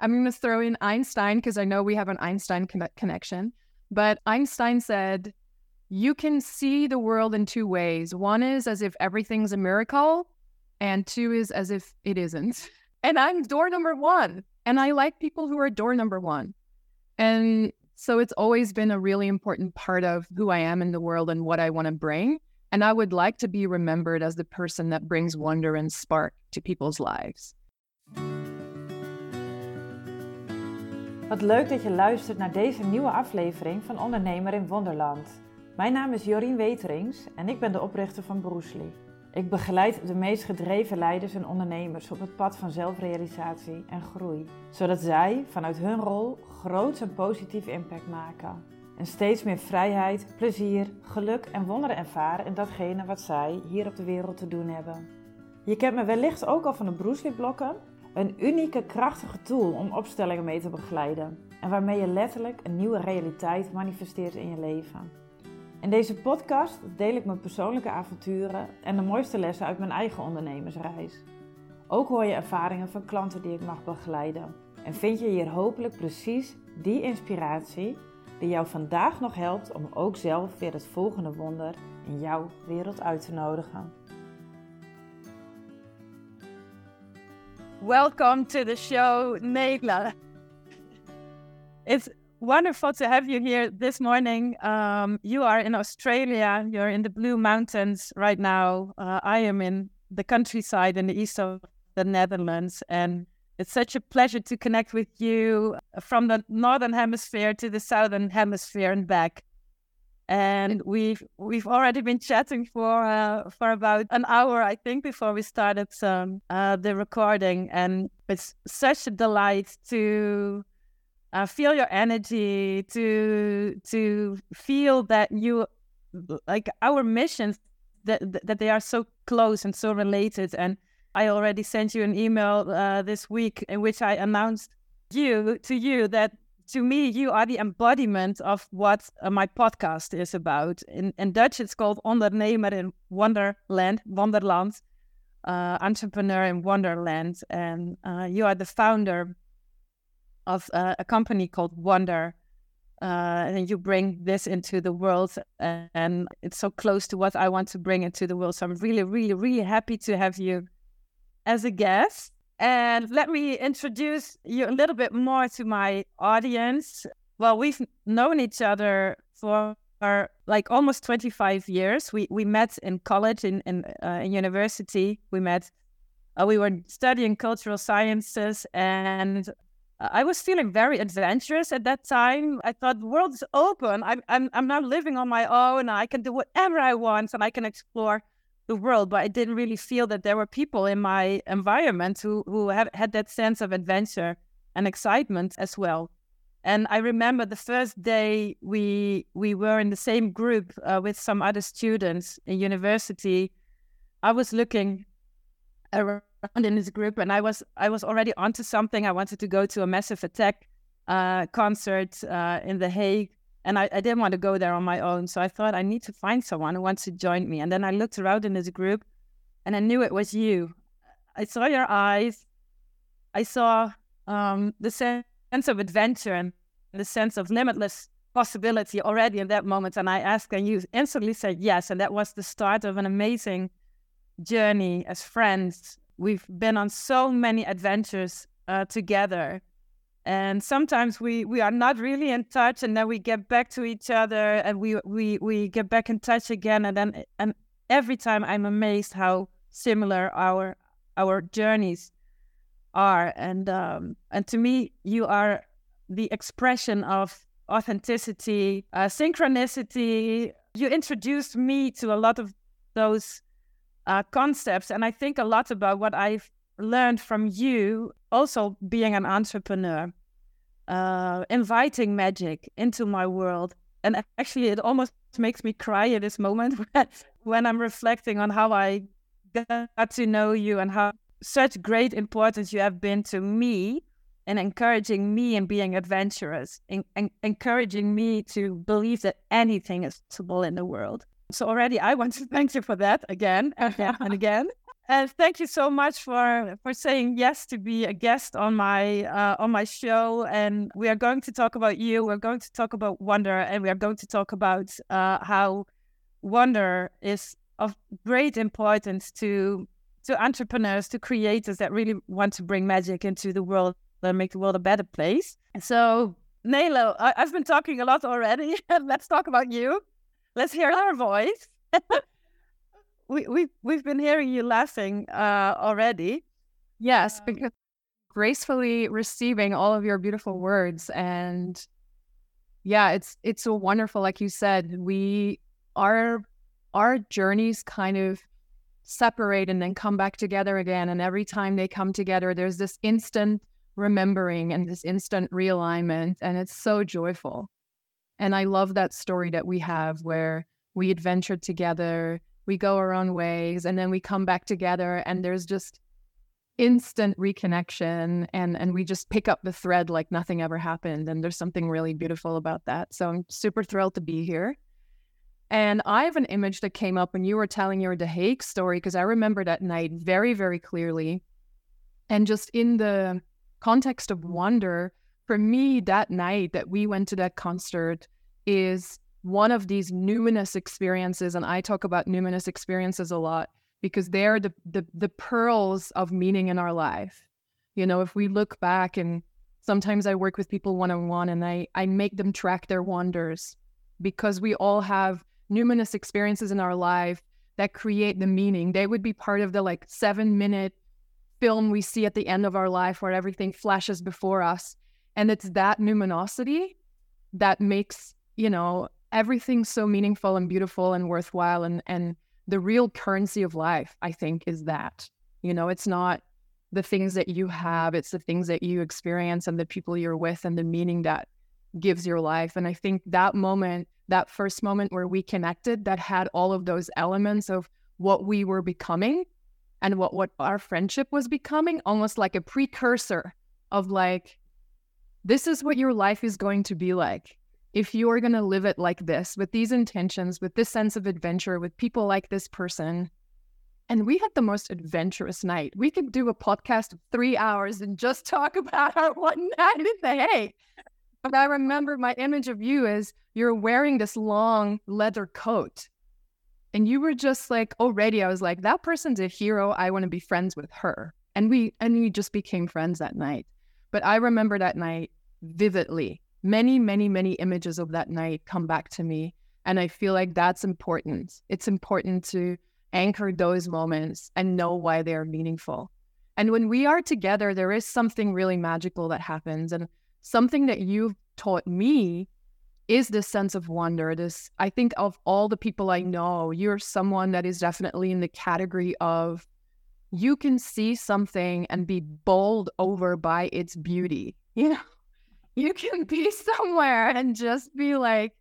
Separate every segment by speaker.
Speaker 1: I'm going to throw in Einstein because I know we have an Einstein con- connection. But Einstein said, you can see the world in two ways. One is as if everything's a miracle, and two is as if it isn't. And I'm door number one. And I like people who are door number one. And so it's always been a really important part of who I am in the world and what I want to bring. And I would like to be remembered as the person that brings wonder and spark to people's lives.
Speaker 2: Wat leuk dat je luistert naar deze nieuwe aflevering van Ondernemer in Wonderland. Mijn naam is Jorien Weterings en ik ben de oprichter van Broesli. Ik begeleid de meest gedreven leiders en ondernemers op het pad van zelfrealisatie en groei, zodat zij vanuit hun rol groot en positief impact maken. En steeds meer vrijheid, plezier, geluk en wonderen ervaren in datgene wat zij hier op de wereld te doen hebben. Je kent me wellicht ook al van de Broesli-blokken, een unieke, krachtige tool om opstellingen mee te begeleiden en waarmee je letterlijk een nieuwe realiteit manifesteert in je leven. In deze podcast deel ik mijn persoonlijke avonturen en de mooiste lessen uit mijn eigen ondernemersreis. Ook hoor je ervaringen van klanten die ik mag begeleiden. En vind je hier hopelijk precies die inspiratie die jou vandaag nog helpt om ook zelf weer het volgende wonder in jouw wereld uit te nodigen.
Speaker 3: Welcome to the show, Nele. It's wonderful to have you here this morning. Um, you are in Australia, you're in the Blue Mountains right now. Uh, I am in the countryside in the east of the Netherlands. And it's such a pleasure to connect with you from the northern hemisphere to the southern hemisphere and back. And we've we've already been chatting for uh, for about an hour, I think, before we started um, uh, the recording. And it's such a delight to uh, feel your energy, to to feel that you like our missions that that they are so close and so related. And I already sent you an email uh, this week in which I announced you to you that to me you are the embodiment of what uh, my podcast is about. In in Dutch, it's called Ondernemer in Wonderland, Wonderland, uh, entrepreneur in Wonderland, and uh, you are the founder of uh, a company called WONDR. Uh, and you bring this into the world, and it's so close to what I want to bring into the world. So I'm really, really, really happy to have you as a guest. And let me introduce you a little bit more to my audience. Well, we've known each other for like almost 25 years. We we met in college, in in, uh, in university. We met. Uh, we were studying cultural sciences, and I was feeling very adventurous at that time. I thought the world is open. I'm, I'm, I'm now living on my own. I can do whatever I want and I can explore the world. But I didn't really feel that there were people in my environment who, who had that sense of adventure and excitement as well. And I remember the first day we we were in the same group uh, with some other students in university. I was looking around in this group, and I was I was already onto something. I wanted to go to a massive attack uh, concert uh, in The Hague, and I, I, didn't want to go there on my own. So I thought I need to find someone who wants to join me. And then I looked around in this group, and I knew it was you. I saw your eyes. I saw um, the sense of adventure and the sense of limitless possibility already in that moment. And I asked, and you instantly said yes. And that was the start of an amazing journey as friends we've been on so many adventures uh, together and sometimes we we are not really in touch and then we get back to each other and we we we get back in touch again and then and every time i'm amazed how similar our our journeys are and um and to me you are the expression of authenticity uh, synchronicity you introduced me to a lot of those uh, concepts. And I think a lot about what I've learned from you, also being an entrepreneur, uh, inviting magic into my world. And actually, it almost makes me cry at this moment when I'm reflecting on how I got to know you and how such great importance you have been to me and encouraging me and being adventurous, and encouraging me to believe that anything is possible in the world. So already I want to thank you for that again and again and thank you so much for for saying yes to be a guest on my uh, on my show. And we are going to talk about you. We're going to talk about wonder, and we are going to talk about uh, how wonder is of great importance to to entrepreneurs, to creators that really want to bring magic into the world and make the world a better place. So, Nele, I- have been talking a lot already. Let's talk about you. Let's hear our voice. we we we've been hearing you laughing uh, already.
Speaker 1: Yes, um, because gracefully receiving all of your beautiful words and yeah, it's it's so wonderful. Like you said, we our our journeys kind of separate and then come back together again. And every time they come together, there's this instant remembering and this instant realignment. And it's so joyful. And I love that story that we have where we adventure together, we go our own ways, and then we come back together and there's just instant reconnection and and we just pick up the thread like nothing ever happened and there's something really beautiful about that. So i'm super thrilled to be here. And i have an image that came up when you were telling your hague story because i remember that night very very clearly. And just in the context of wonder for me that night that we went to that concert is one of these numinous experiences and i talk about numinous experiences a lot because they're the, the the pearls of meaning in our life. You know if we look back and sometimes i work with people one-on-one and i i make them track their wonders because we all have numinous experiences in our life that create the meaning. They would be part of the like seven minute film we see at the end of our life where everything flashes before us and it's that numinosity that makes you know everything so meaningful and beautiful and worthwhile and and the real currency of life, I think, is that. You know, it's not the things that you have, it's the things that you experience and the people you're with and the meaning that gives your life. And I think that moment, that first moment where we connected, that had all of those elements of what we were becoming and what, what our friendship was becoming, almost like a precursor of like, this is what your life is going to be like if you are going to live it like this, with these intentions, with this sense of adventure, with people like this person, and we had the most adventurous night. We could do a podcast of three hours and just talk about our one night in the Hague. But I remember my image of you is you're wearing this long leather coat. And you were just like already, I was like, that person's a hero. I want to be friends with her. And we and we just became friends that night. But I remember that night vividly many, many, many images of that night come back to me. And I feel like that's important. It's important to anchor those moments and know why they are meaningful. And when we are together, there is something really magical that happens. And something that you've taught me is this sense of wonder. This, I think, of all the people I know, you're someone that is definitely in the category of you can see something and be bowled over by its beauty. You know, you can be somewhere and just be like,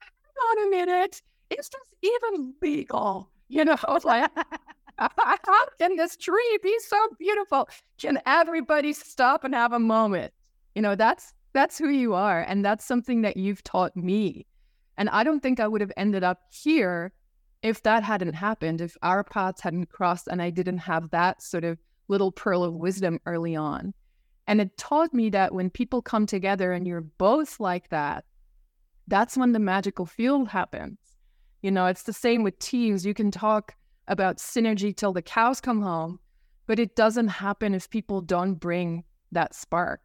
Speaker 1: hang on a minute, is this even legal? You know, like, how can this tree be so beautiful? Can everybody stop and have a moment? You know, that's that's who you are, and that's something that you've taught me. And I don't think I would have ended up here if that hadn't happened, if our paths hadn't crossed and I didn't have that sort of little pearl of wisdom early on. And it taught me that when people come together and you're both like that, that's when the magical field happens. You know, it's the same with teams. You can talk about synergy till the cows come home, but it doesn't happen if people don't bring that spark.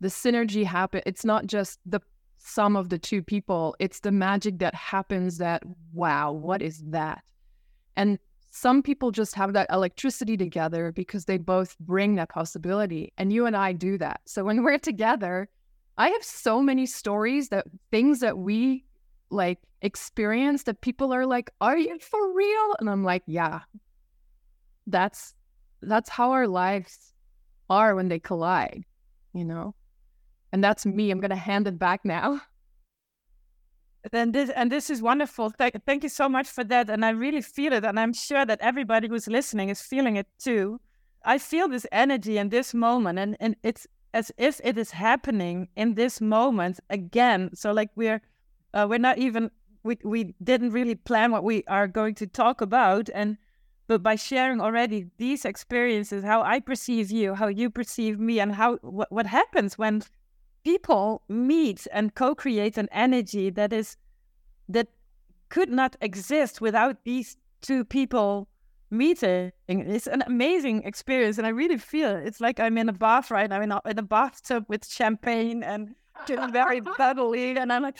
Speaker 1: The synergy happen. It's not just the sum of the two people. It's the magic that happens that, wow, what is that? And some people just have that electricity together because they both bring that possibility. And you and I do that. So when we're together, I have so many stories that things that we like experience that people are like, "Are you for real?" And I'm like, "Yeah." That's that's how our lives are when they collide, you know. And that's me. I'm to hand it back now.
Speaker 3: then this and this is wonderful. Thank, thank you so much for that. And I really feel it, and I'm sure that everybody who's listening is feeling it too. I feel this energy in this moment, and and it's as if it is happening in this moment again. So like we're uh, we're not even we we didn't really plan what we are going to talk about, and but by sharing already these experiences, how I perceive you, how you perceive me, and how what, what happens when people meet and co-create an energy that is that could not exist without these two people meeting. It's an amazing experience, and I really feel it's like I'm in a bath right now, in a, in a bathtub with champagne and very bubbly, and I'm like,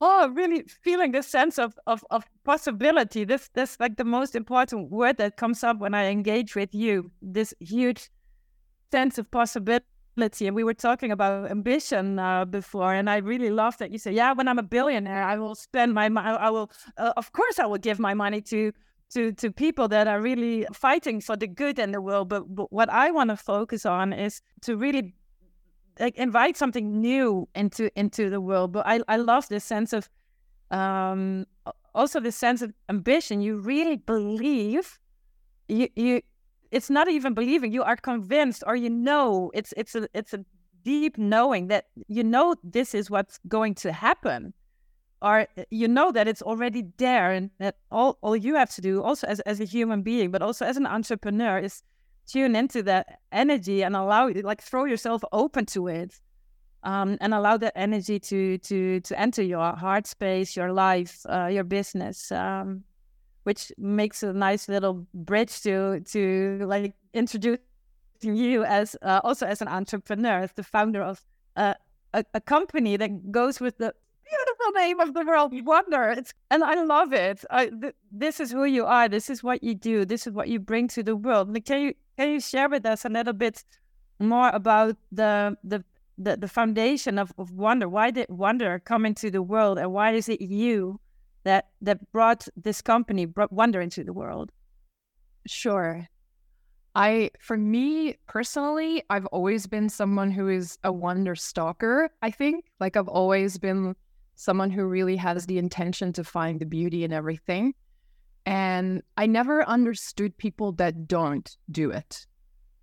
Speaker 3: oh, really feeling this sense of, of, of possibility. This this like the most important word that comes up when I engage with you. This huge sense of possibility. And we were talking about ambition uh, before, and I really love that you say, "Yeah, when I'm a billionaire, I will spend my, money I will, uh, of course, I will give my money to to to people that are really fighting for the good in the world. But, but what I want to focus on is to really like invite something new into into the world. But I I love this sense of um also the sense of ambition. You really believe you you it's not even believing. You are convinced or you know it's it's a it's a deep knowing that you know this is what's going to happen. Or you know that it's already there and that all, all you have to do also as, as a human being but also as an entrepreneur is tune into that energy and allow like throw yourself open to it um, and allow that energy to to to enter your heart space your life uh, your business um, which makes a nice little bridge to to like introducing you as uh, also as an entrepreneur as the founder of uh, a, a company that goes with the beautiful name of the world wonder. It's and i love it. I, th- this is who you are. This is what you do. This is what you bring to the world. Like, can you can you share with us a little bit more about the the the, the foundation of, of WONDR? Why did WONDR come into the world, and why is it you that that brought this company brought WONDR into the world?
Speaker 1: Sure. I, for me personally, I've always been someone who is a wonder stalker. I think, like, I've always been someone who really has the intention to find the beauty in everything. And I never understood people that don't do it.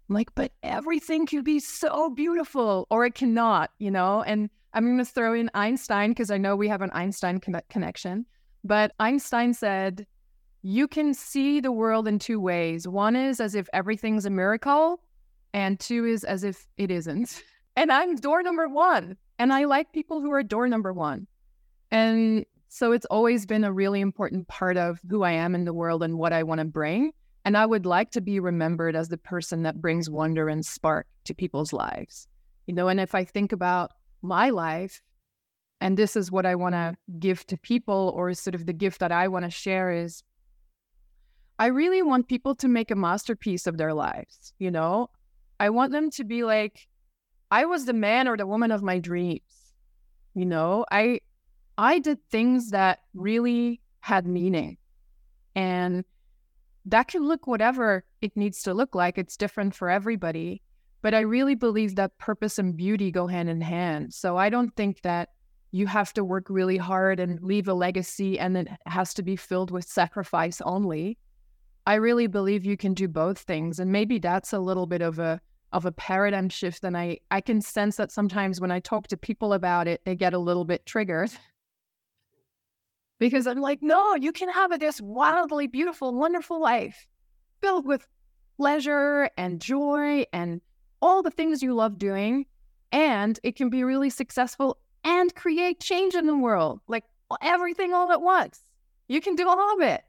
Speaker 1: I'm like, but everything can be so beautiful or it cannot, you know? And I'm going to throw in Einstein because I know we have an Einstein con- connection. But Einstein said, you can see the world in two ways. One is as if everything's a miracle, and two is as if it isn't. And I'm door number one. And I like people who are door number one. And so it's always been a really important part of who I am in the world and what I want to bring. And I would like to be remembered as the person that brings wonder and spark to people's lives. You know, and if I think about my life, and this is what I want to give to people, or sort of the gift that I want to share is I really want people to make a masterpiece of their lives. You know, I want them to be like, I was the man or the woman of my dreams. You know, I I did things that really had meaning. And that can look whatever it needs to look like. It's different for everybody. But I really believe that purpose and beauty go hand in hand. So I don't think that you have to work really hard and leave a legacy and it has to be filled with sacrifice only. I really believe you can do both things. And maybe that's a little bit of a of a paradigm shift. And I, I can sense that sometimes when I talk to people about it, they get a little bit triggered because I'm like, no, you can have this wildly beautiful, wonderful life filled with pleasure and joy and all the things you love doing. And it can be really successful and create change in the world, like everything all at once. You can do all of it,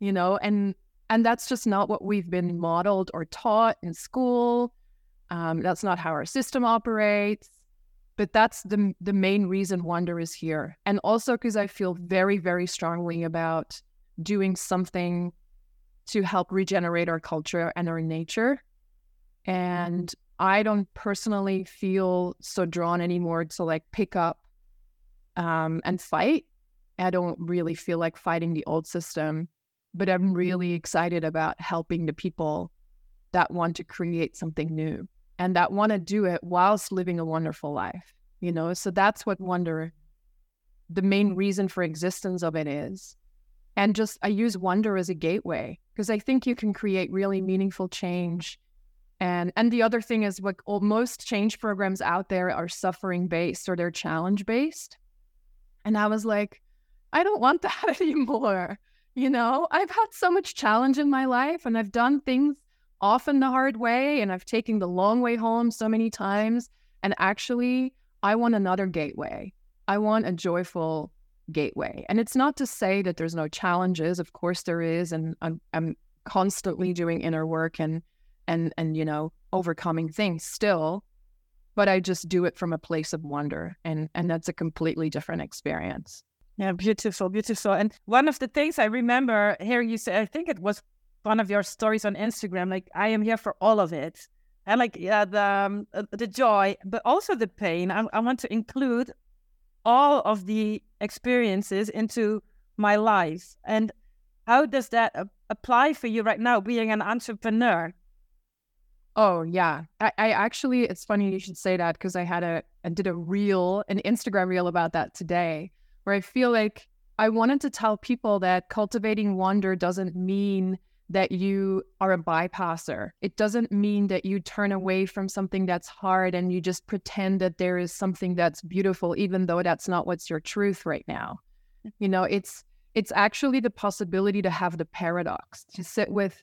Speaker 1: you know, and and that's just not what we've been modeled or taught in school. Um, that's not how our system operates but that's the the main reason WONDR is here and also because i feel very very strongly about doing something to help regenerate our culture and our nature and i don't personally feel so drawn anymore to like pick up um, and fight. I don't really feel like fighting the old system but i'm really excited about helping the people that want to create something new and that want to do it whilst living a wonderful life you know? So that's what WONDR the main reason for existence of it is. And just i use wonder as a gateway because i think you can create really meaningful change and and the other thing is what most change programs out there are suffering based or they're challenge based and i was like i don't want that anymore You know, I've had so much challenge in my life and I've done things often the hard way and I've taken the long way home so many times. And actually, I want another gateway. I want a joyful gateway. And it's not to say that there's no challenges. Of course there is. And I'm, I'm constantly doing inner work and and and you know overcoming things still but i just do it from a place of wonder and and that's a completely different experience.
Speaker 3: Yeah beautiful beautiful. And one of the things i remember hearing you say i think it was one of your stories on instagram like i am here for all of it. And like yeah the um, uh, the joy but also the pain. I, I want to include all of the experiences into my life. And how does that apply for you right now, being an entrepreneur?
Speaker 1: Oh yeah, I, I actually it's funny you should say that because I had a I did a reel, an Instagram reel about that today, where I feel like I wanted to tell people that cultivating wonder doesn't mean that you are a bypasser. It doesn't mean that you turn away from something that's hard and you just pretend that there is something that's beautiful, even though that's not what's your truth right now. Mm. You know, it's it's actually the possibility to have the paradox, to sit with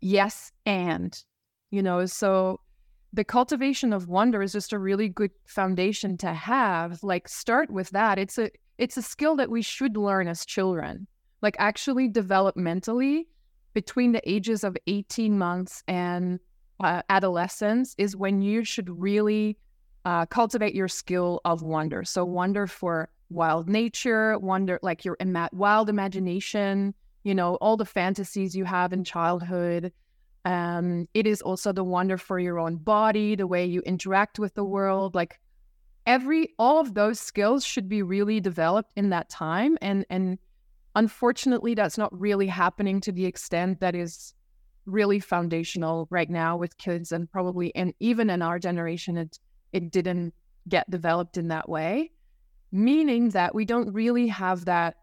Speaker 1: yes and, you know, so the cultivation of wonder is just a really good foundation to have. Like start with that. It's a it's a skill that we should learn as children. Like actually developmentally between the ages of 18 months and uh, adolescence is when you should really uh, cultivate your skill of wonder. So wonder for wild nature, wonder like your ima- wild imagination, you know, all the fantasies you have in childhood. Um, it is also the wonder for your own body, the way you interact with the world. Like every all of those skills should be really developed in that time. And and unfortunately that's not really happening to the extent that is really foundational right now with kids and probably and even in our generation it it didn't get developed in that way meaning that we don't really have that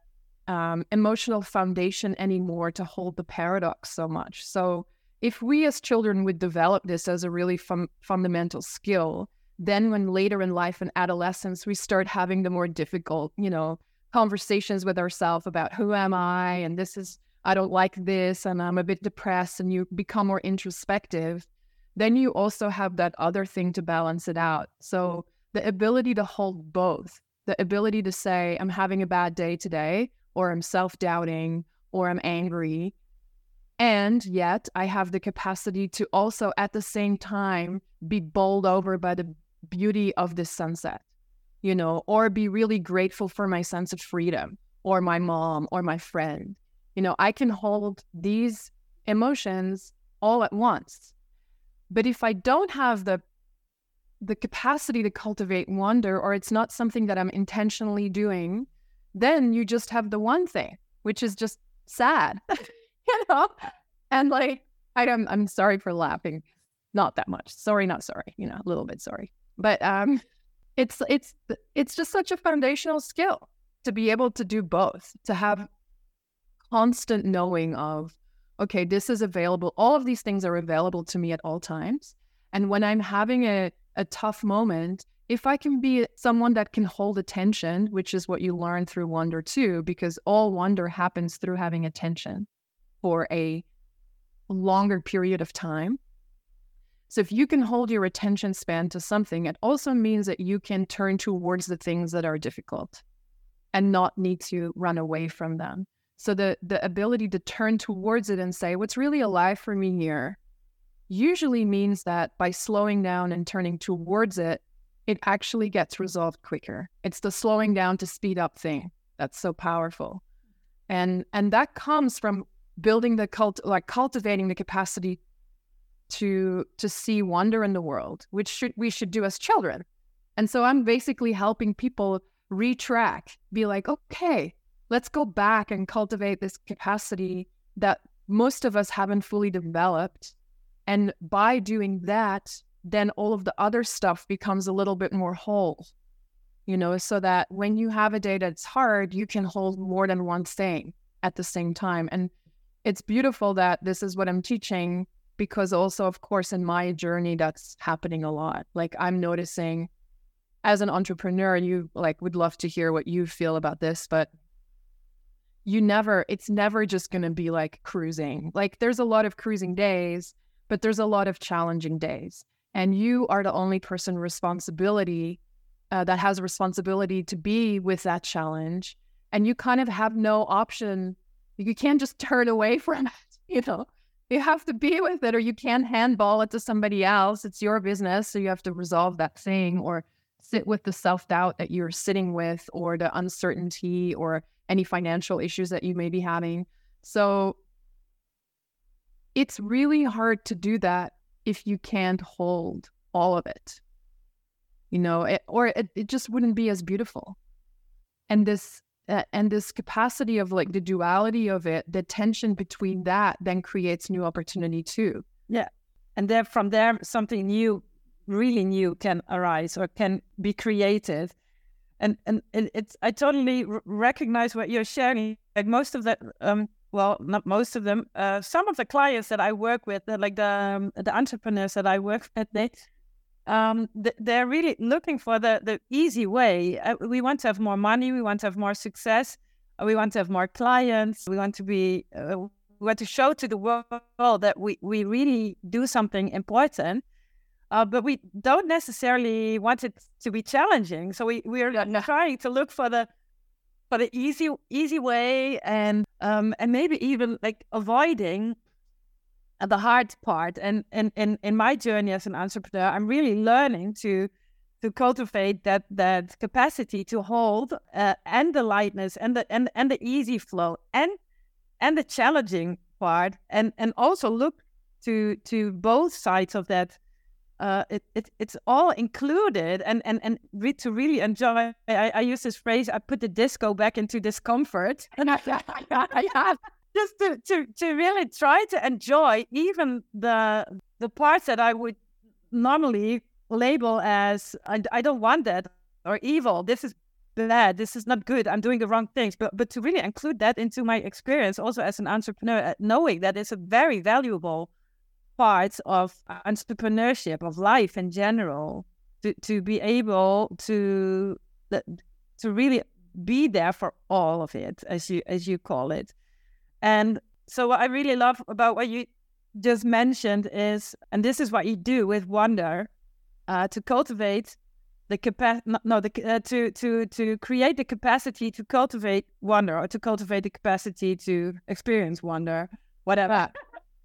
Speaker 1: um, emotional foundation anymore to hold the paradox so much. So, if we as children would develop this as a really fun- fundamental skill, then when later in life and adolescence we start having the more difficult, you know, conversations with ourselves about who am I and this is I don't like this and I'm a bit depressed and you become more introspective, then you also have that other thing to balance it out. So the ability to hold both the ability to say, I'm having a bad day today, or I'm self doubting, or I'm angry. And yet I have the capacity to also at the same time be bowled over by the beauty of this sunset, you know, or be really grateful for my sense of freedom, or my mom, or my friend. You know, I can hold these emotions all at once. But if I don't have the the capacity to cultivate wonder or it's not something that I'm intentionally doing, then you just have the one thing, which is just sad, you know? And like, I am, I'm sorry for laughing. Not that much. Sorry, not sorry, you know, a little bit sorry. But um it's it's it's just such a foundational skill to be able to do both, to have constant knowing of, okay, this is available. All of these things are available to me at all times. And when I'm having a a tough moment, if I can be someone that can hold attention, which is what you learn through wonder too, because all wonder happens through having attention for a longer period of time. So if you can hold your attention span to something, it also means that you can turn towards the things that are difficult and not need to run away from them. So the the ability to turn towards it and say, what's really alive for me here usually means that by slowing down and turning towards it, it actually gets resolved quicker. It's the slowing down to speed up thing that's so powerful. And and that comes from building the cult like cultivating the capacity to to see wonder in the world, which should we should do as children. And so I'm basically helping people retrack, be like, okay, let's go back and cultivate this capacity that most of us haven't fully developed and by doing that, then all of the other stuff becomes a little bit more whole, you know, so that when you have a day that's hard, you can hold more than one thing at the same time. And it's beautiful that this is what I'm teaching because also, of course, in my journey, that's happening a lot. Like I'm noticing as an entrepreneur, you like would love to hear what you feel about this, but you never, it's never just going to be like cruising. Like there's a lot of cruising days, but there's a lot of challenging days. And you are the only person responsibility uh, that has responsibility to be with that challenge. And you kind of have no option. You can't just turn away from it, you know? You have to be with it, or you can't handball it to somebody else. It's your business. So you have to resolve that thing or sit with the self doubt that you're sitting with, or the uncertainty, or any financial issues that you may be having. So it's really hard to do that if you can't hold all of it, you know, it, or it, it just wouldn't be as beautiful. And this and this capacity of like the duality of it, the tension between that then creates new opportunity too.
Speaker 3: Yeah, and then from there something new, really new, can arise or can be created and and it's I totally recognize what you're sharing. Like most of the um, well, not most of them. Uh, some of the clients that I work with, like the um, the entrepreneurs that I work with, they um, they're really looking for the the easy way. Uh, we want to have more money. We want to have more success. Uh, we want to have more clients. We want to be. Uh, we want to show to the world that we we really do something important uh, but we don't necessarily want it to be challenging. So we we're yeah, no. trying to look for the for the easy easy way and um and maybe even like avoiding the hard part. And in in in my journey as an entrepreneur, I'm really learning to to cultivate that that capacity to hold uh, and the lightness and the and and the easy flow and and the challenging part and and also look to to both sides of that uh, it, it it's all included and and and re- to really enjoy I, I use this phrase I put the disco back into discomfort and I, I, I just to, to to really try to enjoy even the the parts that I would normally label as I, I don't want that or evil this is bad this is not good I'm doing the wrong things but but to really include that into my experience also as an entrepreneur uh, knowing that it's a very valuable part of entrepreneurship of life in general to, to be able to to really be there for all of it as you as you call it and so what i really love about what you just mentioned is and this is what you do with wonder uh, to cultivate the capacity no, the uh, to to to create the capacity to cultivate wonder or to cultivate the capacity to experience wonder whatever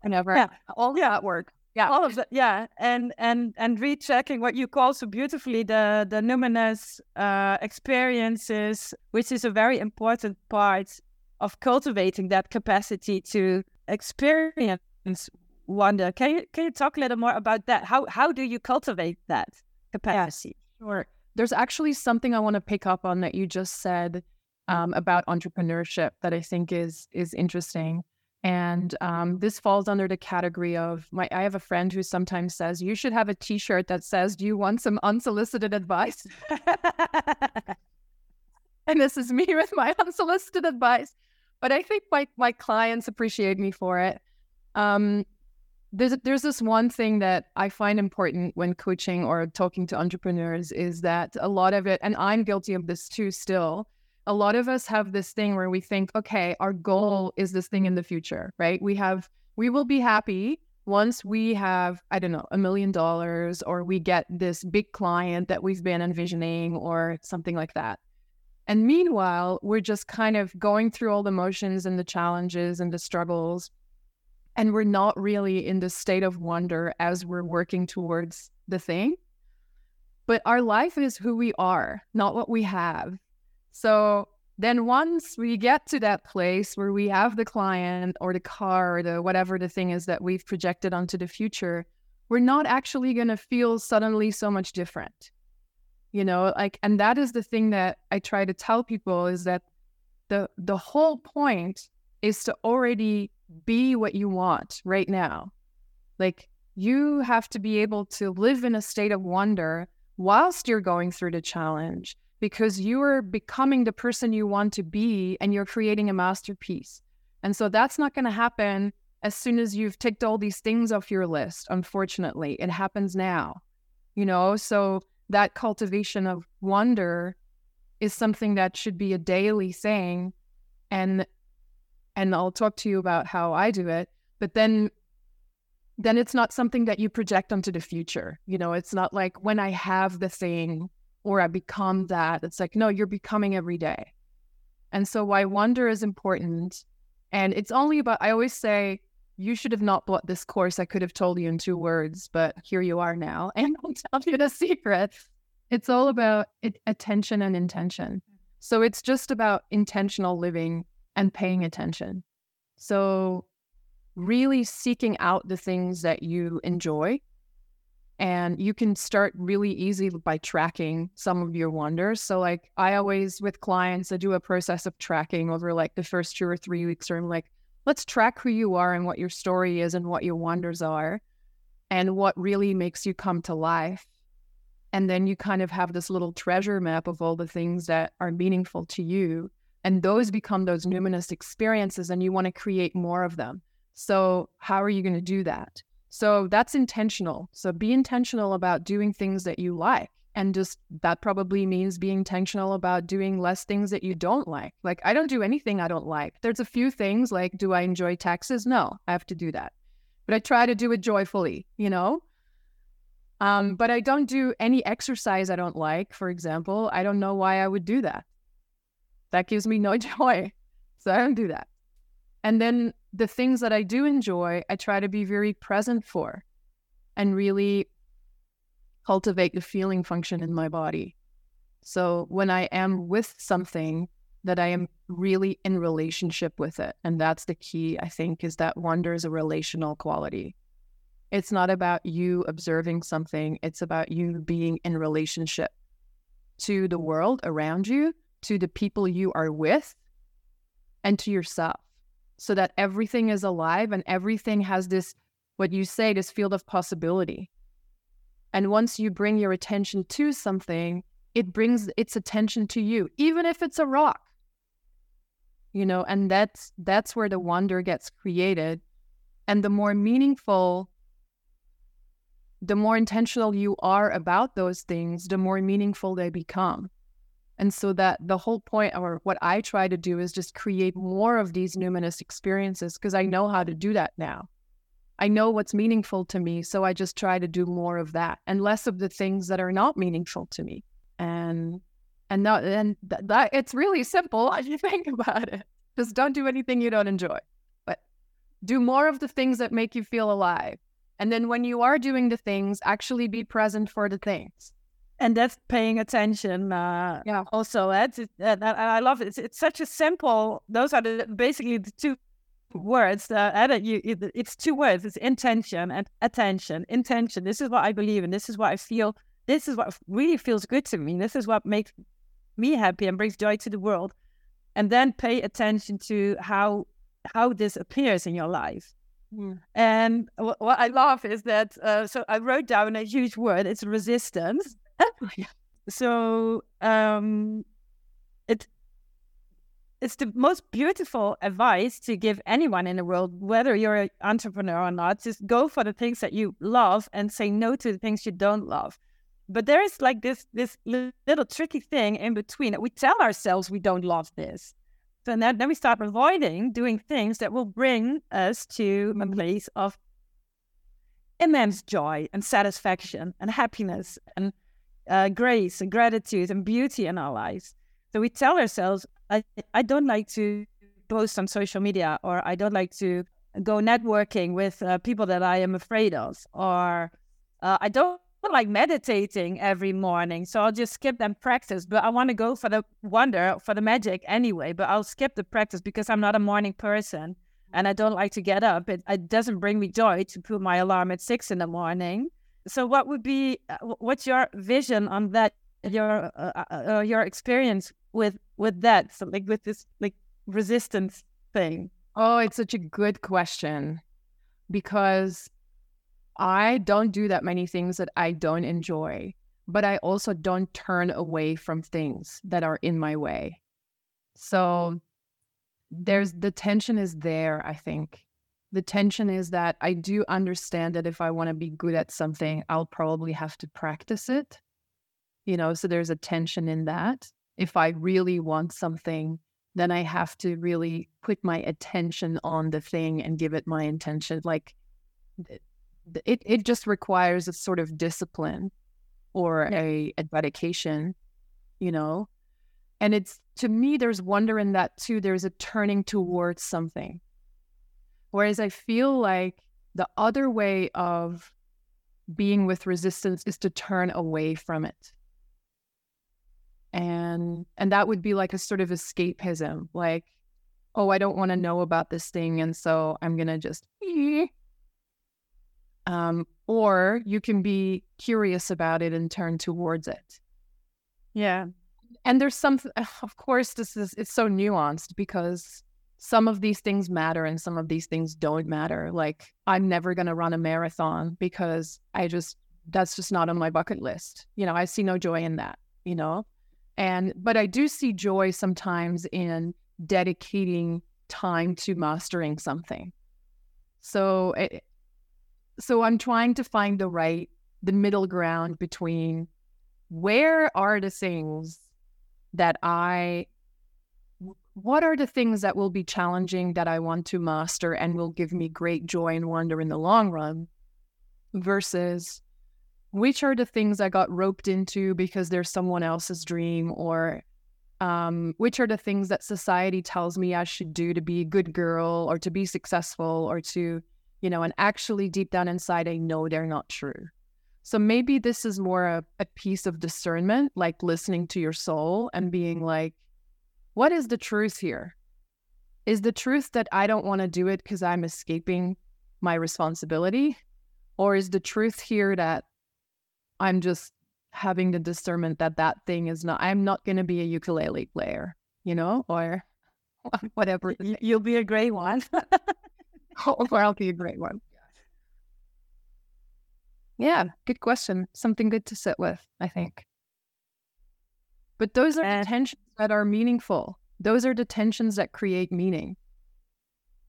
Speaker 1: whenever yeah. all yeah. that work.
Speaker 3: Yeah. All of that. Yeah. And and and rechecking what you call so beautifully the the numinous uh, experiences, which is a very important part of cultivating that capacity to experience wonder. Can you can you talk a little more about that? How how do you cultivate that capacity?
Speaker 1: Yeah, sure. There's actually something I want to pick up on that you just said um, about entrepreneurship that I think is is interesting. And um, this falls under the category of my. I have a friend who sometimes says you should have a T-shirt that says, "Do you want some unsolicited advice?" and this is me with my unsolicited advice. But I think my my clients appreciate me for it. Um, there's there's this one thing that I find important when coaching or talking to entrepreneurs is that a lot of it, and I'm guilty of this too, still a lot of us have this thing where we think, okay, our goal is this thing in the future, right? We have, we will be happy once we have, I don't know, a million dollars or we get this big client that we've been envisioning or something like that. And meanwhile, we're just kind of going through all the motions and the challenges and the struggles. And we're not really in the state of wonder as we're working towards the thing. But our life is who we are, not what we have. So then once we get to that place where we have the client or the car or the whatever the thing is that we've projected onto the future, we're not actually going to feel suddenly so much different. You know, like and that is the thing that I try to tell people is that the the whole point is to already be what you want right now. Like you have to be able to live in a state of wonder whilst you're going through the challenge because you are becoming the person you want to be and you're creating a masterpiece. And so that's not going to happen as soon as you've ticked all these things off your list, unfortunately. It happens now, you know? So that cultivation of wonder is something that should be a daily thing. And and I'll talk to you about how I do it. But then then it's not something that you project onto the future. You know, it's not like when I have the thing or I become that. It's like, no, you're becoming every day. And so why wonder is important. And it's only about, I always say, you should have not bought this course. I could have told you in two words, but here you are now. And I'll tell you the secret. It's all about it, attention and intention. So it's just about intentional living and paying attention. So really seeking out the things that you enjoy. And you can start really easy by tracking some of your wonders. So, like, I always, with clients, I do a process of tracking over like the first two or three weeks, or I'm like, let's track who you are and what your story is and what your wonders are and what really makes you come to life. And then you kind of have this little treasure map of all the things that are meaningful to you. And those become those numinous experiences, and you want to create more of them. So, how are you going to do that? So, that's intentional. So, be intentional about doing things that you like. And just that probably means being intentional about doing less things that you don't like. Like, I don't do anything I don't like. There's a few things like, do I enjoy taxes? No, I have to do that. But I try to do it joyfully, you know? Um, but I don't do any exercise I don't like, for example. I don't know why I would do that. That gives me no joy. So I don't do that. And then the things that I do enjoy, I try to be very present for and really cultivate the feeling function in my body. So when I am with something, that I am really in relationship with it. And that's the key, I think, is that wonder is a relational quality. It's not about you observing something, it's about you being in relationship to the world around you, to the people you are with, and to yourself so that everything is alive and everything has this, what you say, this field of possibility. And once you bring your attention to something, it brings its attention to you, even if it's a rock. You know, and that's that's where the wonder gets created. And the more meaningful, the more intentional you are about those things, the more meaningful they become. And so that the whole point, or what I try to do, is just create more of these numinous experiences because I know how to do that now. I know what's meaningful to me, so I just try to do more of that and less of the things that are not meaningful to me. And and that and th- that it's really simple as you think about it. Just don't do anything you don't enjoy, but do more of the things that make you feel alive. And then when you are doing the things, actually be present for the things
Speaker 3: and that's paying attention. Uh,
Speaker 1: yeah.
Speaker 3: Also, that's I love it. It's, it's such a simple. Those are the basically the two words. Uh, you, it, it's two words. It's intention and attention. Intention. This is what I believe in. This is what I feel. This is what really feels good to me. This is what makes me happy and brings joy to the world. And then pay attention to how how this appears in your life. Mm. And what, what I love is that. Uh, so I wrote down a huge word. It's resistance so um, it it's the most beautiful advice to give anyone in the world, whether you're an entrepreneur or not. Just go for the things that you love and say no to the things you don't love. But there is like this this little tricky thing in between that we tell ourselves we don't love this. So then, then we start avoiding doing things that will bring us to a place of immense joy and satisfaction and happiness and uh, grace and gratitude and beauty in our lives. So we tell ourselves, I, I don't like to post on social media, or I don't like to go networking with uh, people that I am afraid of, or uh, I don't like meditating every morning, so I'll just skip that practice. But I want to go for the wonder, for the magic anyway. But I'll skip the practice because I'm not a morning person and I don't like to get up. It, it doesn't bring me joy to put my alarm at six in the morning. So, what would be uh, what's your vision on that? Your uh, uh, uh, your experience with with that, so like with this like resistance thing.
Speaker 1: Oh, it's such a good question because I don't do that many things that I don't enjoy, but I also don't turn away from things that are in my way. So there's the tension is there, I think the tension is that I do understand that if I want to be good at something, I'll probably have to practice it. You know, so there's a tension in that. If I really want something, then I have to really put my attention on the thing and give it my intention. Like it, it just requires a sort of discipline or yeah. a, a dedication, you know? And it's to me, there's wonder in that too. There's a turning towards something. Whereas I feel like the other way of being with resistance is to turn away from it and and that would be like a sort of escapism like oh i don't want to know about this thing and so i'm gonna just um or you can be curious about it and turn towards it.
Speaker 3: Yeah.
Speaker 1: And there's some of course this is it's so nuanced because some of these things matter and some of these things don't matter. Like i'm never going to run a marathon because i just that's just not on my bucket list. You know i see no joy in that you know and but I do see joy sometimes in dedicating time to mastering something. So it, eh, so I'm trying to find the right the middle ground between where are the things that I what are the things that will be challenging that I want to master and will give me great joy and wonder in the long run versus which are the things I got roped into because there's someone else's dream or um, which are the things that society tells me I should do to be a good girl or to be successful or to, you know, and actually deep down inside, I know they're not true. So maybe this is more a, a piece of discernment, like listening to your soul and being like, what is the truth here? Is the truth that I don't want to do it because I'm escaping my responsibility? Or is the truth here that I'm just having the discernment that that thing is not, I'm not going to be a ukulele player, you know, or whatever.
Speaker 3: You'll be a great one.
Speaker 1: or I'll be a great one. Yeah, good question. Something good to sit with, I think. But those are and- the tensions that are meaningful. Those are the tensions that create meaning.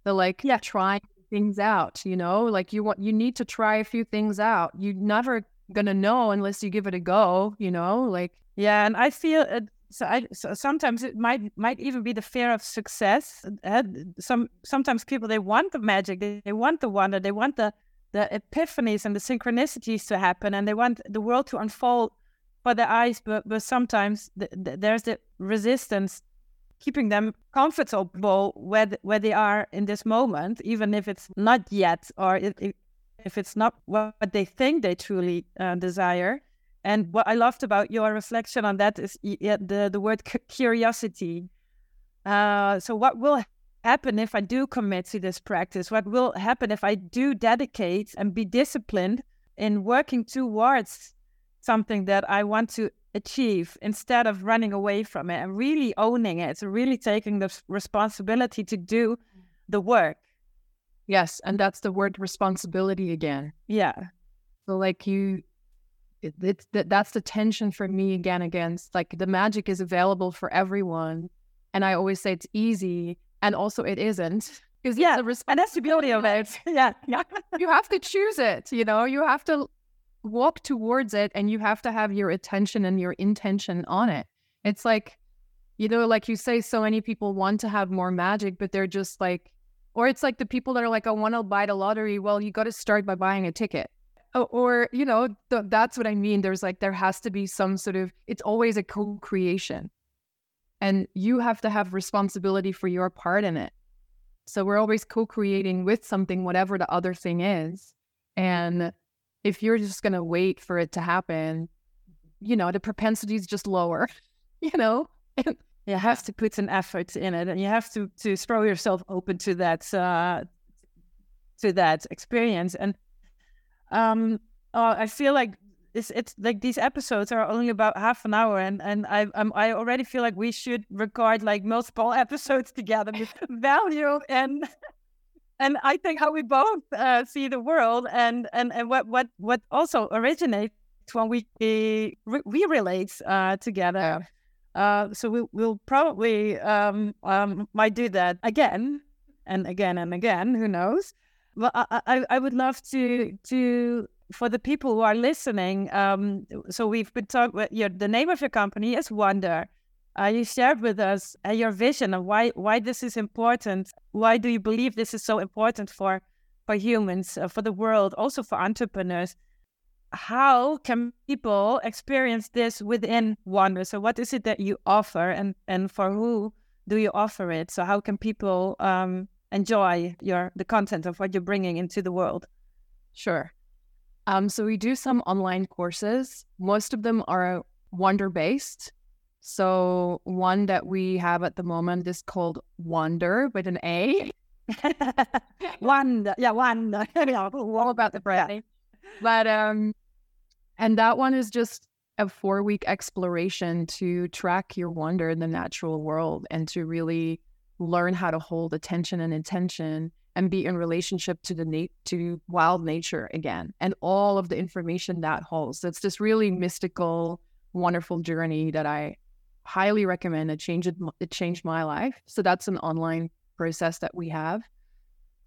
Speaker 1: The like yeah. trying things out, you know, like you want you need to try a few things out. You never gonna know unless you give it a go you know like
Speaker 3: yeah and i feel it so, I, so sometimes it might might even be the fear of success uh, some sometimes people they want the magic they, they want the wonder they want the the epiphanies and the synchronicities to happen and they want the world to unfold for their eyes but but sometimes the, the, there's the resistance keeping them comfortable where where they are in this moment even if it's not yet or it, it, if it's not what they think they truly uh, desire. And what I loved about your reflection on that is the, the word curiosity. Uh, so, what will happen if I do commit to this practice? What will happen if I do dedicate and be disciplined in working towards something that I want to achieve instead of running away from it and really owning it, so really taking the responsibility to do the work?
Speaker 1: Yes, and that's the word responsibility again.
Speaker 3: Yeah.
Speaker 1: So like you it, it's that that's the tension for me again against like the magic is available for everyone and I always say it's easy and also it isn't.
Speaker 3: Because yeah, and that's the beauty of it.
Speaker 1: yeah. Yeah. you have to choose it, you know, you have to walk towards it and you have to have your attention and your intention on it. It's like, you know, like you say, so many people want to have more magic, but they're just like or it's like the people that are like, I want to buy the lottery. Well, you got to start by buying a ticket. Or, or you know, th- that's what I mean. There's like, there has to be some sort of, it's always a co creation. And you have to have responsibility for your part in it. So we're always co creating with something, whatever the other thing is. And if you're just going to wait for it to happen, you know, the propensity is just lower, you know?
Speaker 3: You have to put an effort in it and you have to to throw yourself open to that uh, to that experience. And um uh, i feel like it's it's like these episodes are only about half an hour and and i I'm, i already feel like we should record like multiple episodes together with value and and i think how we both uh, see the world and and and what what what also originates when we we, we relate uh, together uh, so we, will probably um, um, might do that again and again and again. Who knows? Well, I, I, I would love to to for the people who are listening. Um, so we've been talking. Your the name of your company is WONDR. uh, you shared with us uh, your vision of why why this is important. Why do you believe this is so important for for humans, uh, for the world, also for entrepreneurs? How can people experience this within WONDR? So, what is it that you offer, and and for who do you offer it? So, how can people um, enjoy your the content of what you're bringing into the world?
Speaker 1: Sure. Um, so we do some online courses. Most of them are Wonder based. So one that we have at the moment is called Wonder with an A.
Speaker 3: wonder, yeah, wonder.
Speaker 1: All about the branding. But um, and that one is just a four week exploration to track your wonder in the natural world and to really learn how to hold attention and intention and be in relationship to the na- to wild nature again and all of the information that holds. So it's this really mystical, wonderful journey that I highly recommend. It changed it changed my life. So that's an online process that we have.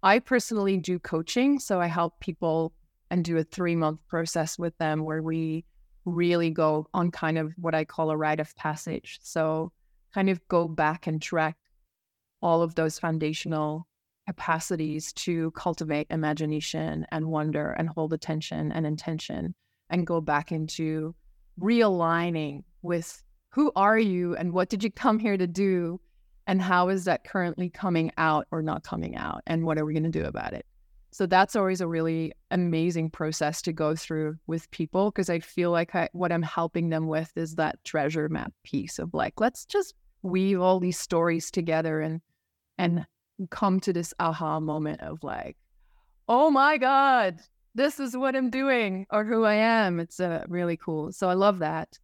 Speaker 1: I personally do coaching, so I help people and do a three month process with them where we really go on kind of what I call a rite of passage. So kind of go back and track all of those foundational capacities to cultivate imagination and wonder and hold attention and intention and go back into realigning with who are you and what did you come here to do and how is that currently coming out or not coming out and what are we going to do about it so that's always a really amazing process to go through with people because i feel like I, what i'm helping them with is that treasure map piece of like let's just weave all these stories together and and come to this aha moment of like oh my god this is what i'm doing or who i am. It's uh, really cool. So i love that.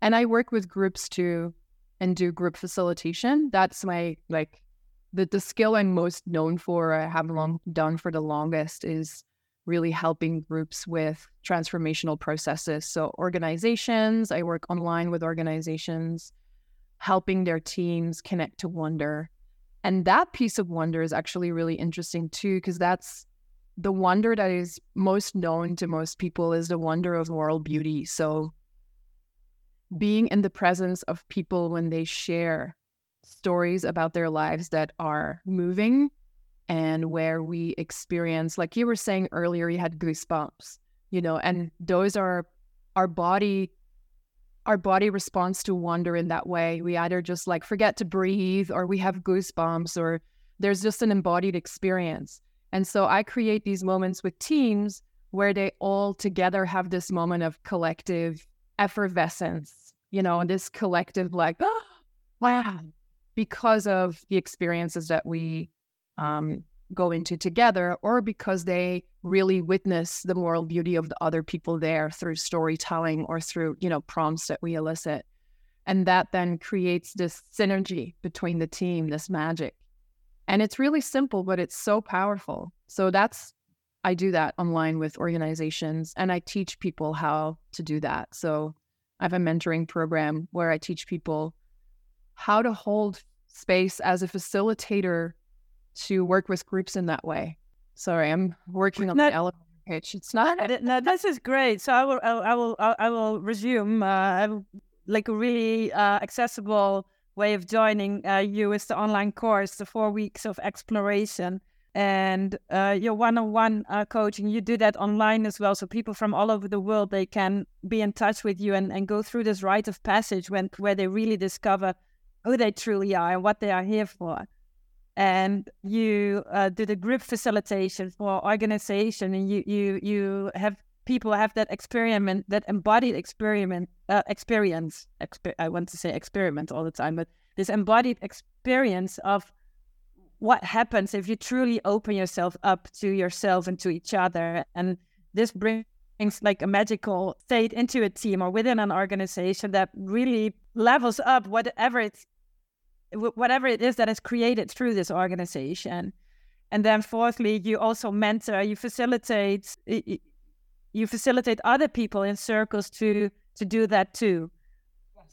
Speaker 1: And I work with groups too and do group facilitation. That's my like the the skill I'm most known for, I have long done for the longest is really helping groups with transformational processes. So organizations, I work online with organizations, helping their teams connect to wonder. And that piece of wonder is actually really interesting too, because that's the wonder that is most known to most people is the wonder of moral beauty. So being in the presence of people when they share stories about their lives that are moving and where we experience, like you were saying earlier, you had goosebumps, you know, and mm-hmm. those are our body. Our body responds to wonder in that way. We either just like forget to breathe, or we have goosebumps, or there's just an embodied experience. And so I create these moments with teams where they all together have this moment of collective effervescence, you know, this collective like, oh, wow, because of the experiences that we um, go into together, or because they really witness the moral beauty of the other people there through storytelling or through, you know, prompts that we elicit. And that then creates this synergy between the team, this magic. And it's really simple, but it's so powerful. So that's I do that online with organizations and I teach people how to do that. So I have a mentoring program where I teach people how to hold space as a facilitator to work with groups in that way. Sorry, I'm working on not, the elevator pitch. It's not.
Speaker 3: no, this is great. So I will, I will, I will resume. Uh, like a really uh, accessible way of joining uh, you is the online course, the four weeks of exploration and uh, your one-on-one uh, coaching you do that online as well so people from all over the world they can be in touch with you and, and go through this rite of passage when where they really discover who they truly are and what they are here for. And you uh, do the group facilitation for organization and you you you have people have that experiment that embodied experiment uh, experience. Exper- i want to say experiment all the time but this embodied experience of what happens if you truly open yourself up to yourself and to each other. And this brings like a magical state into a team or within an organization that really levels up whatever it's whatever it is that is created through this organization and then fourthly you also mentor you facilitate you facilitate other people in circles to to do that too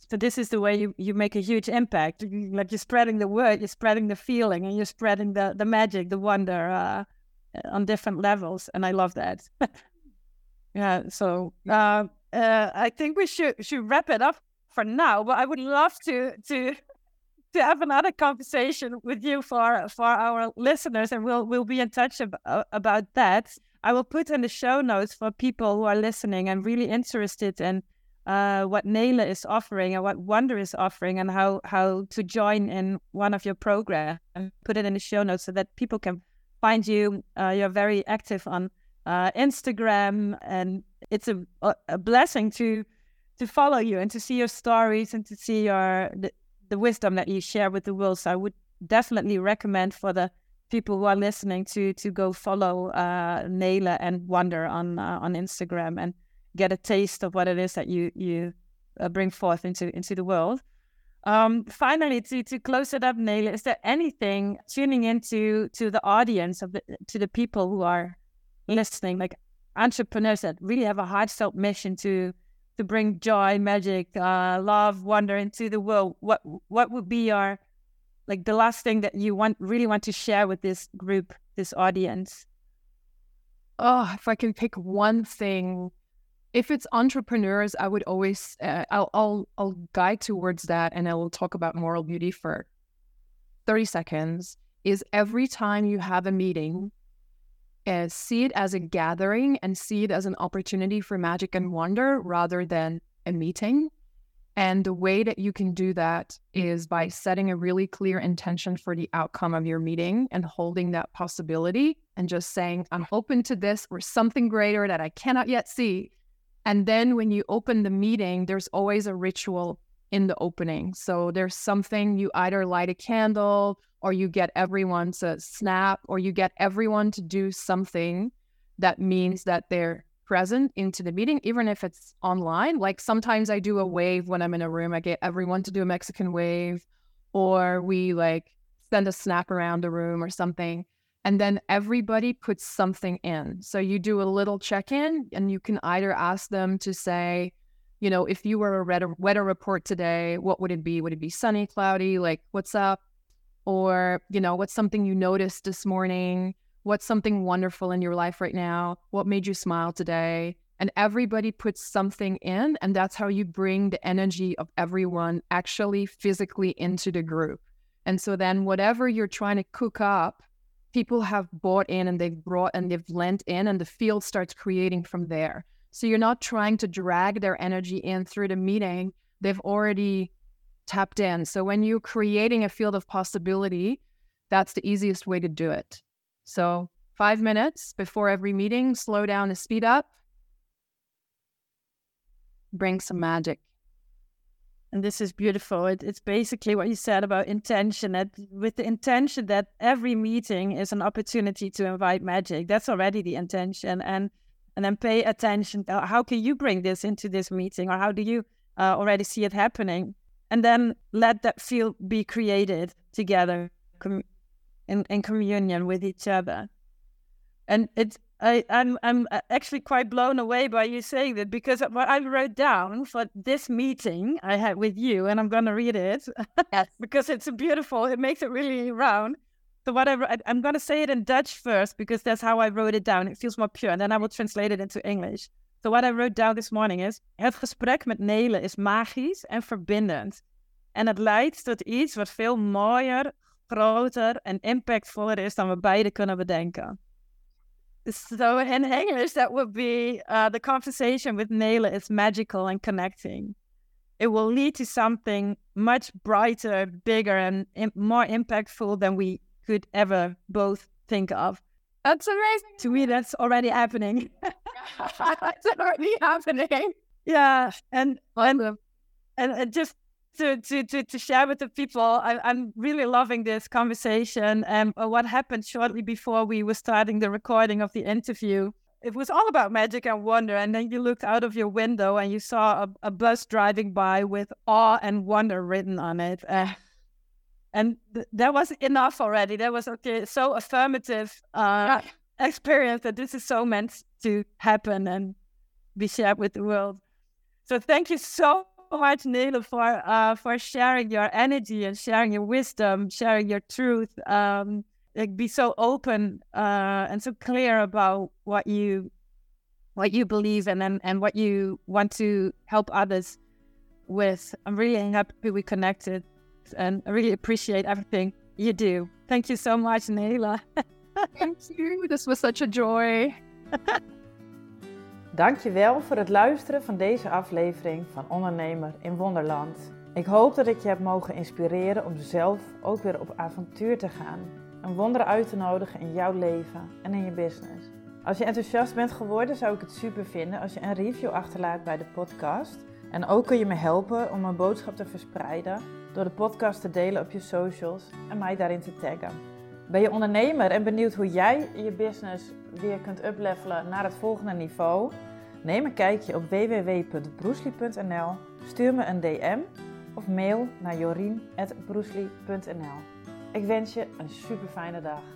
Speaker 3: so this is the way you, you make a huge impact. Like you're spreading the word, you're spreading the feeling, and you're spreading the the magic, the wonder uh, on different levels. And I love that. yeah. So uh, uh, I think we should should wrap it up for now, but I would love to to to have another conversation with you for for our listeners, and we'll we'll be in touch ab- uh, about that. I will put in the show notes for people who are listening and really interested in uh, what Nele is offering and what WONDR is offering, and how how to join in one of your programs. And put it in the show notes so that people can find you. Uh, you're very active on uh, Instagram, and it's a, a blessing to to follow you and to see your stories and to see your the, the wisdom that you share with the world. So I would definitely recommend for the people who are listening to to go follow uh, Nele and WONDR on uh, on Instagram and get a taste of what it is that you you uh, bring forth into into the world. Um, finally, to to close it up, Nele, is there anything tuning into to the audience of the to the people who are listening, like entrepreneurs that really have a heartfelt mission to to bring joy, magic, uh, love, wonder into the world? What what would be your like the last thing that you want really want to share with this group, this audience?
Speaker 1: Oh, if I can pick one thing if it's entrepreneurs, I would always uh, I'll, I'll I'll guide towards that, and I will talk about moral beauty for thirty seconds. Is every time you have a meeting, uh, see it as a gathering and see it as an opportunity for magic and wonder rather than a meeting. And the way that you can do that is by setting a really clear intention for the outcome of your meeting and holding that possibility and just saying, I'm open to this or something greater that I cannot yet see. And then when you open the meeting, there's always a ritual in the opening. So there's something you either light a candle or you get everyone to snap or you get everyone to do something that means that they're present into the meeting, even if it's online. Like sometimes I do a wave when I'm in a room, I get everyone to do a Mexican wave, or we like send a snap around the room or something and then everybody puts something in. So you do a little check in, and you can either ask them to say, you know, if you were a weather report today, what would it be? Would it be sunny, cloudy? Like, what's up? Or, you know, what's something you noticed this morning? What's something wonderful in your life right now? What made you smile today? And everybody puts something in, and that's how you bring the energy of everyone actually physically into the group. And so then, whatever you're trying to cook up, people have bought in and they've brought and they've lent in and the field starts creating from there. So you're not trying to drag their energy in through the meeting. They've already tapped in. So when you're creating a field of possibility, that's the easiest way to do it. So five minutes before every meeting, slow down and speed up. Bring some magic.
Speaker 3: And this is beautiful. It, it's basically what you said about intention. That with the intention that every meeting is an opportunity to invite magic. That's already the intention, and and then pay attention. To how can you bring this into this meeting, or how do you uh, already see it happening? And then let that field be created together com- in, in communion with each other. And it's I, I'm I'm uh, actually quite blown away by you saying that because what I wrote down for this meeting I had with you, and I'm gonna read it yes. because it's beautiful. It makes it really round. So whatever I, I'm gonna say it in Dutch first because that's how I wrote it down. It feels more pure, and then I will translate it into English. So what I wrote down this morning is: Het gesprek met Nele is magisch en verbindend, en het leidt tot iets wat veel mooier, groter en impactvoller is dan we beide kunnen bedenken. So in English, that would be uh, the conversation with Nele is magical and connecting. It will lead to something much brighter, bigger, and more impactful than we could ever both think of.
Speaker 1: That's amazing.
Speaker 3: To me, that's already happening.
Speaker 1: that's already happening.
Speaker 3: Yeah, and and, and just to, to, to, to share with the people. I, am really loving this conversation. And uh, what happened shortly before we were starting the recording of the interview, it was all about magic and wonder. And then you looked out of your window and you saw a, a bus driving by with awe and wonder written on it. Uh, and th- that was enough already. That was okay, so affirmative uh, experience that this is so meant to happen and be shared with the world. So thank you so much, Nele, for uh, for sharing your energy and sharing your wisdom, sharing your truth. Um, like be so open uh, and so clear about what you what you believe in and, and what you want to help others with. I'm really happy we connected and I really appreciate everything you do. Thank you so much, Nela.
Speaker 1: Thank you. This was such a joy.
Speaker 2: Dankjewel voor het luisteren van deze aflevering van Ondernemer in Wonderland. Ik hoop dat ik je heb mogen inspireren om zelf ook weer op avontuur te gaan. Een wonder uit te nodigen in jouw leven en in je business. Als je enthousiast bent geworden, zou ik het super vinden als je een review achterlaat bij de podcast. En ook kun je me helpen om mijn boodschap te verspreiden door de podcast te delen op je socials en mij daarin te taggen. Ben je ondernemer en benieuwd hoe jij je business weer kunt uplevelen naar het volgende niveau? Neem een kijkje op www.broesli.nl, stuur me een DM of mail naar jorien.broesli.nl. Ik wens je een super fijne dag.